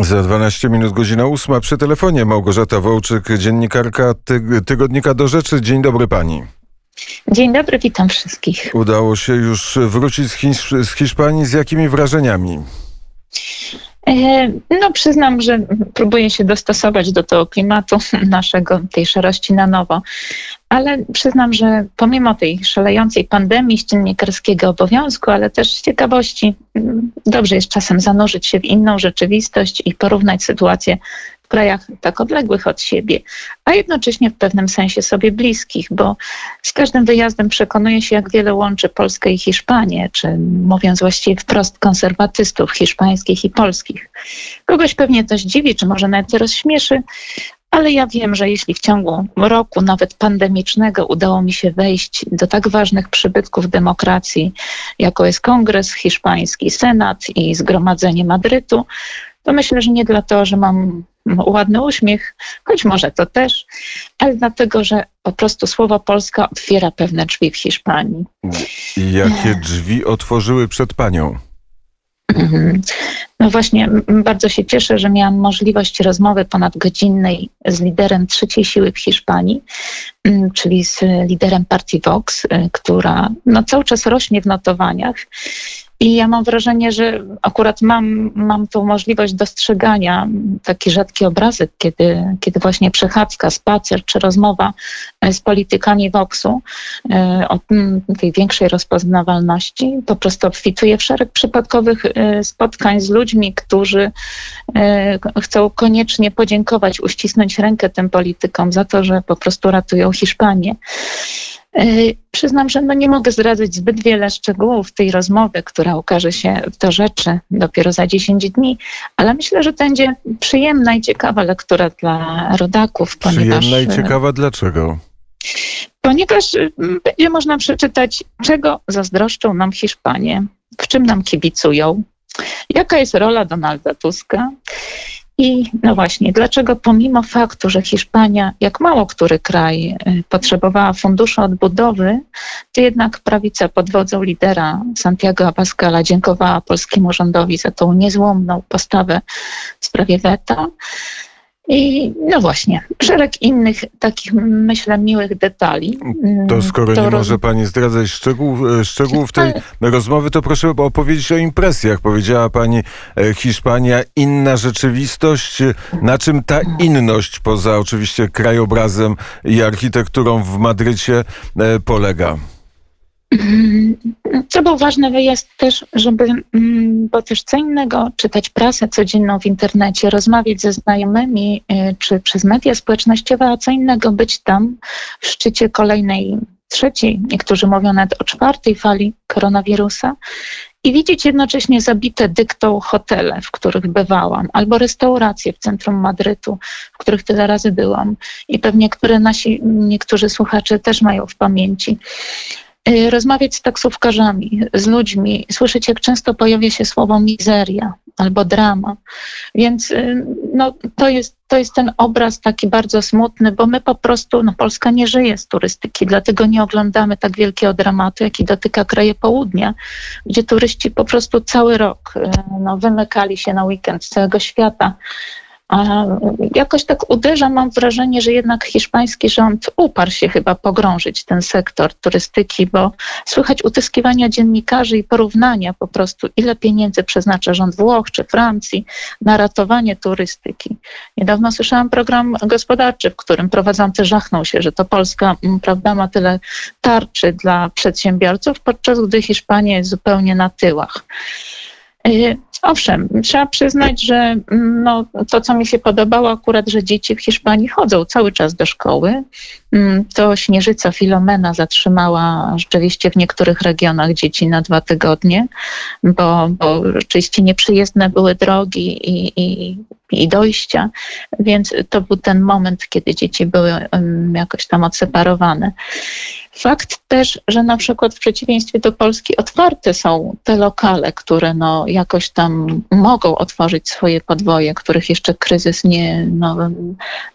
Za 12 minut godzina ósma przy telefonie Małgorzata Wołczyk, dziennikarka tyg tygodnika do rzeczy. Dzień dobry pani. Dzień dobry, witam wszystkich. Udało się już wrócić z, Hisz z Hiszpanii. Z jakimi wrażeniami? E, no, przyznam, że próbuję się dostosować do tego klimatu naszego, tej szarości na nowo. Ale przyznam, że pomimo tej szalejącej pandemii, z dziennikarskiego obowiązku, ale też z ciekawości, mm, dobrze jest czasem zanurzyć się w inną rzeczywistość i porównać sytuację krajach tak odległych od siebie, a jednocześnie w pewnym sensie sobie bliskich, bo z każdym wyjazdem przekonuję się, jak wiele łączy Polskę i Hiszpanię, czy mówiąc właściwie wprost konserwatystów hiszpańskich i polskich. Kogoś pewnie to zdziwi, czy może nawet rozśmieszy, ale ja wiem, że jeśli w ciągu roku, nawet pandemicznego, udało mi się wejść do tak ważnych przybytków demokracji, jako jest Kongres Hiszpański, Senat i Zgromadzenie Madrytu, to myślę, że nie dlatego, że mam ładny uśmiech, choć może to też, ale dlatego, że po prostu słowo Polska otwiera pewne drzwi w Hiszpanii. I jakie drzwi otworzyły przed panią? Mhm. No właśnie, bardzo się cieszę, że miałam możliwość rozmowy ponadgodzinnej z liderem trzeciej siły w Hiszpanii, czyli z liderem partii Vox, y, która no, cały czas rośnie w notowaniach. I ja mam wrażenie, że akurat mam, mam tą możliwość dostrzegania taki rzadki obrazek, kiedy, kiedy właśnie przechadzka, spacer czy rozmowa e, z politykami Voxu e, o tej większej rozpoznawalności po prostu obfituje w szereg przypadkowych spotkań z ludźmi, którzy chcą koniecznie podziękować, uścisnąć rękę tym politykom za to, że po prostu ratują Hiszpanię. E, przyznam, że no nie mogę zdradzać zbyt wiele szczegółów tej rozmowy, która ukaże się do rzeczy dopiero za 10 dni, ale myślę, że będzie przyjemna i ciekawa lektura dla rodaków. Ponieważ, przyjemna i ciekawa dlaczego? Ponieważ będzie można przeczytać, czego zazdroszczą nam Hiszpanie, w czym nam kibicują, jaka jest rola Donalda Tuska i no właśnie, dlaczego pomimo faktu, że Hiszpania, jak mało który kraj, y, potrzebowała funduszu odbudowy, to jednak prawica pod wodzą lidera Santiago Abascala dziękowała polskiemu rządowi za tą niezłomną postawę w sprawie weta. I no właśnie, szereg innych takich, myślę, miłych detali. To mm, skoro to nie roz... może Pani zdradzać szczegółów, e, szczegółów tej Ale... rozmowy, to proszę opowiedzieć o impresjach. Powiedziała Pani e, Hiszpania, inna rzeczywistość. Na czym ta inność, poza oczywiście krajobrazem i architekturą w Madrycie, e, polega? Co był ważny wyjazd też, żeby, mm, bo też co innego, czytać prasę codzienną w internecie, rozmawiać ze znajomymi y, czy przez media społecznościowe, a co innego być tam w szczycie kolejnej, trzeciej, niektórzy mówią nawet o czwartej fali koronawirusa i widzieć jednocześnie zabite dyktą hotele, w których bywałam, albo restauracje w centrum Madrytu, w których tyle razy byłam i pewnie które nasi niektórzy słuchacze też mają w pamięci. Y, rozmawiać z taksówkarzami, z ludźmi, słyszeć, jak często pojawia się słowo mizeria albo drama. Więc y, no, to, jest, to jest ten obraz taki bardzo smutny, bo my po prostu, no, Polska nie żyje z turystyki, dlatego nie oglądamy tak wielkiego dramatu, jaki dotyka kraje południa, gdzie turyści po prostu cały rok y, no, wymykali się na weekend z całego świata jakoś tak uderza, mam wrażenie, że jednak hiszpański rząd uparł się chyba pogrążyć ten sektor turystyki, bo słychać utyskiwania dziennikarzy i porównania po prostu, ile pieniędzy przeznacza rząd Włoch czy Francji na ratowanie turystyki. Niedawno słyszałam program gospodarczy, w którym prowadzący żachnął się, że to Polska prawda, ma tyle tarczy dla przedsiębiorców, podczas gdy Hiszpania jest zupełnie na tyłach. Y, owszem, trzeba przyznać, że mm, no, to, co mi się podobało akurat, że dzieci w Hiszpanii chodzą cały czas do szkoły. Mm, to Śnieżyca Filomena zatrzymała rzeczywiście w niektórych regionach dzieci na dwa tygodnie, bo, bo rzeczywiście nieprzyjezdne były drogi i, i, i dojścia, więc to był ten moment, kiedy dzieci były jakoś tam odseparowane. Fakt też, że na przykład w przeciwieństwie do Polski otwarte są te lokale, które no jakoś tam mogą otworzyć swoje podwoje, których jeszcze kryzys nie, no,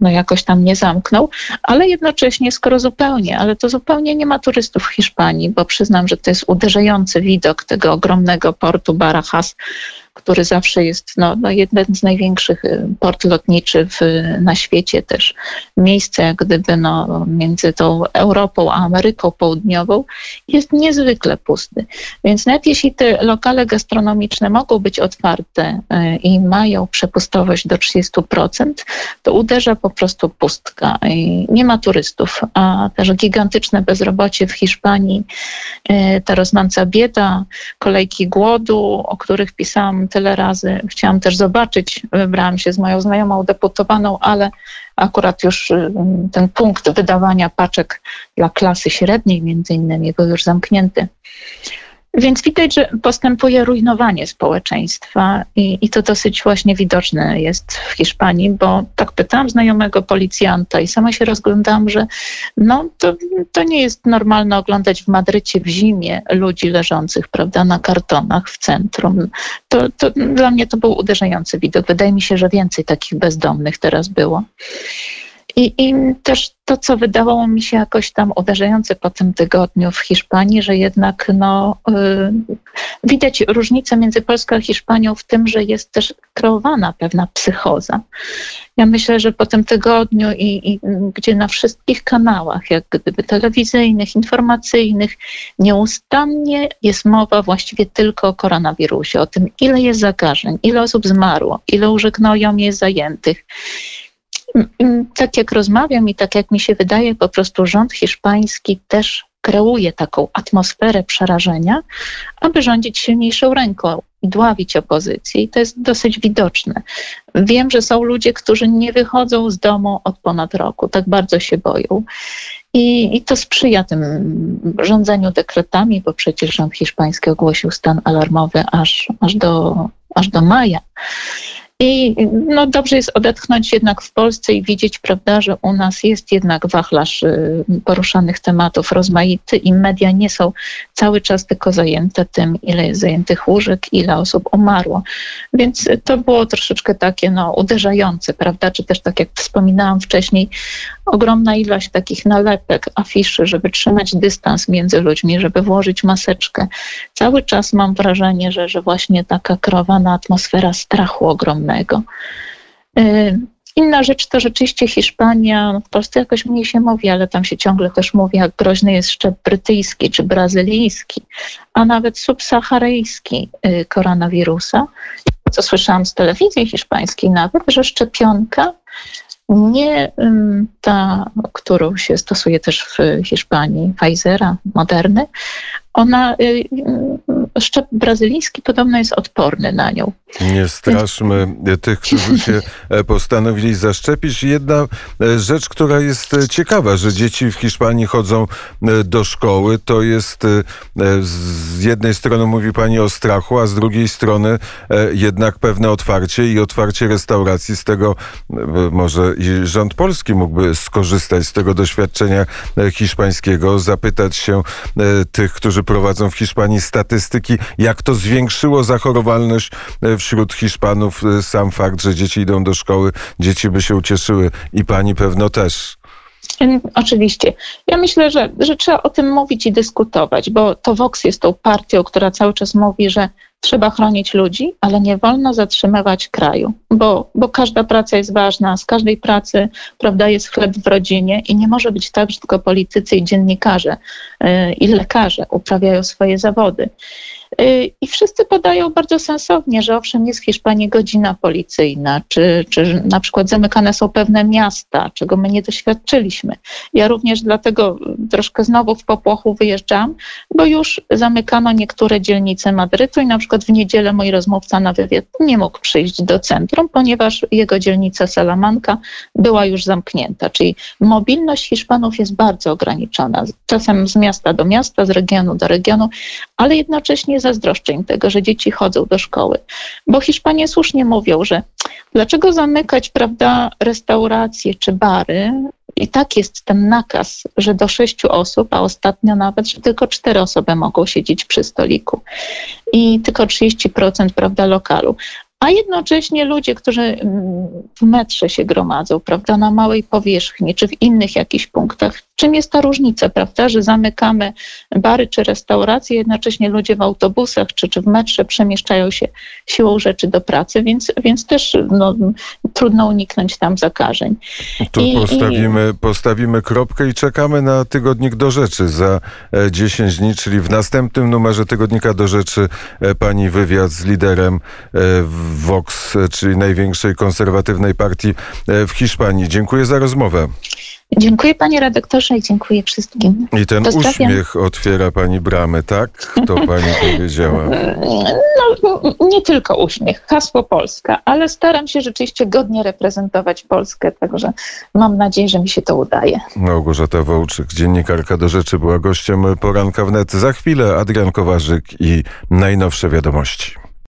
no jakoś tam nie zamknął, ale jednocześnie, skoro zupełnie, ale to zupełnie nie ma turystów w Hiszpanii, bo przyznam, że to jest uderzający widok tego ogromnego portu Barajas, który zawsze jest no, no jeden z największych y, port lotniczy w, na świecie, też miejsce jak gdyby no, między tą Europą a Ameryką Południową, jest niezwykle pusty. Więc nawet jeśli te lokale gastronomiczne mogą być otwarte y, i mają przepustowość do 30%, to uderza po prostu pustka. I nie ma turystów, a też gigantyczne bezrobocie w Hiszpanii, y, ta rosnąca bieda, kolejki głodu, o których pisałam tyle razy. Chciałam też zobaczyć, wybrałam się z moją znajomą deputowaną, ale akurat już y, ten punkt wydawania paczek dla klasy średniej między innymi był już zamknięty. Więc widać, że postępuje rujnowanie społeczeństwa i, i, to dosyć właśnie widoczne jest w Hiszpanii, bo tak pytałam znajomego policjanta i sama się rozglądałam, że no, to, to nie jest normalne oglądać w Madrycie w zimie ludzi leżących prawda, na kartonach w centrum. To, to dla mnie to był uderzający widok. Wydaje mi się, że więcej takich bezdomnych teraz było. I, I, też to, co wydawało mi się jakoś tam uderzające po tym tygodniu w Hiszpanii, że jednak no, y, widać różnicę między Polską a Hiszpanią w tym, że jest też kreowana pewna psychoza. Ja myślę, że po tym tygodniu, i, i gdzie na wszystkich kanałach, jak gdyby telewizyjnych, informacyjnych, nieustannie jest mowa właściwie tylko o koronawirusie, o tym, ile jest zakażeń, ile osób zmarło, ile na jest zajętych tak jak rozmawiam i tak jak mi się wydaje, po prostu rząd hiszpański też kreuje taką atmosferę przerażenia, aby rządzić silniejszą ręką i dławić opozycję. I to jest dosyć widoczne. Wiem, że są ludzie, którzy nie wychodzą z domu od ponad roku, tak bardzo się boją. I, I, to sprzyja tym rządzeniu dekretami, bo przecież rząd hiszpański ogłosił stan alarmowy aż, aż, do, aż do maja. I no, dobrze jest odetchnąć jednak w Polsce i widzieć, prawda, że u nas jest jednak wachlarz y, poruszanych tematów rozmaity i media nie są cały czas tylko zajęte tym, ile jest zajętych łóżek, ile osób umarło. Więc to było troszeczkę takie no, uderzające, prawda, czy też tak jak wspominałam wcześniej, ogromna ilość takich nalepek, afiszy, żeby trzymać dystans między ludźmi, żeby włożyć maseczkę. Cały czas mam wrażenie, że, że właśnie taka kreowana atmosfera strachu ogromnego. Y, inna rzecz to rzeczywiście Hiszpania, w Polsce jakoś mniej się mówi, ale tam się ciągle też mówi, jak groźny jest szczep brytyjski czy brazylijski, a nawet subsaharyjski y, koronawirusa. Co słyszałam z telewizji hiszpańskiej nawet, że szczepionka nie ta, którą się stosuje też w Hiszpanii, Pfizera, Moderny, ona, y, y, szczep brazylijski podobno jest odporny na nią. Nie straszmy tych, którzy się e, postanowili zaszczepić. Jedna e, rzecz, która jest e, ciekawa, że dzieci w Hiszpanii chodzą do szkoły, to jest z jednej strony mówi pani o strachu, a z drugiej strony jednak pewne otwarcie i otwarcie restauracji. Z tego może i rząd polski mógłby skorzystać z tego doświadczenia hiszpańskiego, zapytać się tych, którzy którzy prowadzą w Hiszpanii statystyki, jak to zwiększyło zachorowalność e, wśród Hiszpanów. E, sam fakt, że dzieci idą do szkoły, dzieci by się ucieszyły i pani pewno też. Oczywiście. Ja myślę, że, że trzeba o tym mówić i dyskutować, bo to Vox jest tą partią, która cały czas mówi, że trzeba chronić ludzi, ale nie wolno zatrzymywać kraju, bo, bo każda praca jest ważna, z każdej pracy prawda, jest chleb w rodzinie i nie może być tak, że tylko politycy i dziennikarze yy, i lekarze uprawiają swoje zawody. Y, I wszyscy podają bardzo sensownie, że owszem, jest w Hiszpanii godzina policyjna, czy, czy na przykład zamykane są pewne miasta, czego my nie doświadczyliśmy. Ja również dlatego troszkę znowu w popłochu wyjeżdżam, bo już zamykano niektóre dzielnice Madrytu i na przykład w niedzielę mój rozmówca na wywiad nie mógł przyjść do centrum, ponieważ jego dzielnica Salamanca była już zamknięta. Czyli mobilność Hiszpanów jest bardzo ograniczona. Czasem z miasta do miasta, z regionu do regionu, ale jednocześnie zazdroszczę im tego, że dzieci chodzą do szkoły. Bo Hiszpanie słusznie mówią, że dlaczego zamykać, prawda, restauracje czy bary, i tak jest ten nakaz, że do sześciu osób, a ostatnio nawet, że tylko cztery osoby mogą siedzieć przy stoliku i tylko 30% prawda, lokalu. A jednocześnie ludzie, którzy mm, w metrze się gromadzą, prawda, na małej powierzchni, czy w innych jakichś punktach. Czym jest ta różnica, prawda, że zamykamy bary czy restauracje, jednocześnie ludzie w autobusach czy, czy w metrze przemieszczają się siłą rzeczy do pracy, więc, więc też no, trudno uniknąć tam zakażeń. Tu I, postawimy, i... postawimy kropkę i czekamy na tygodnik do rzeczy za 10 e, dni, czyli w następnym numerze tygodnika do rzeczy e, pani wywiad z liderem e, Vox, czyli największej konserwatywnej partii w Hiszpanii. Dziękuję za rozmowę. Dziękuję panie redaktorze i dziękuję wszystkim. I ten uśmiech otwiera pani bramy, tak? To pani powiedziała. No, nie tylko uśmiech, hasło Polska, ale staram się rzeczywiście godnie reprezentować Polskę, także mam nadzieję, że mi się to udaje. Małgorzata Wołczyk, dziennikarka do rzeczy, była gościem poranka wnet. Za chwilę Adrian Kowarzyk i najnowsze wiadomości.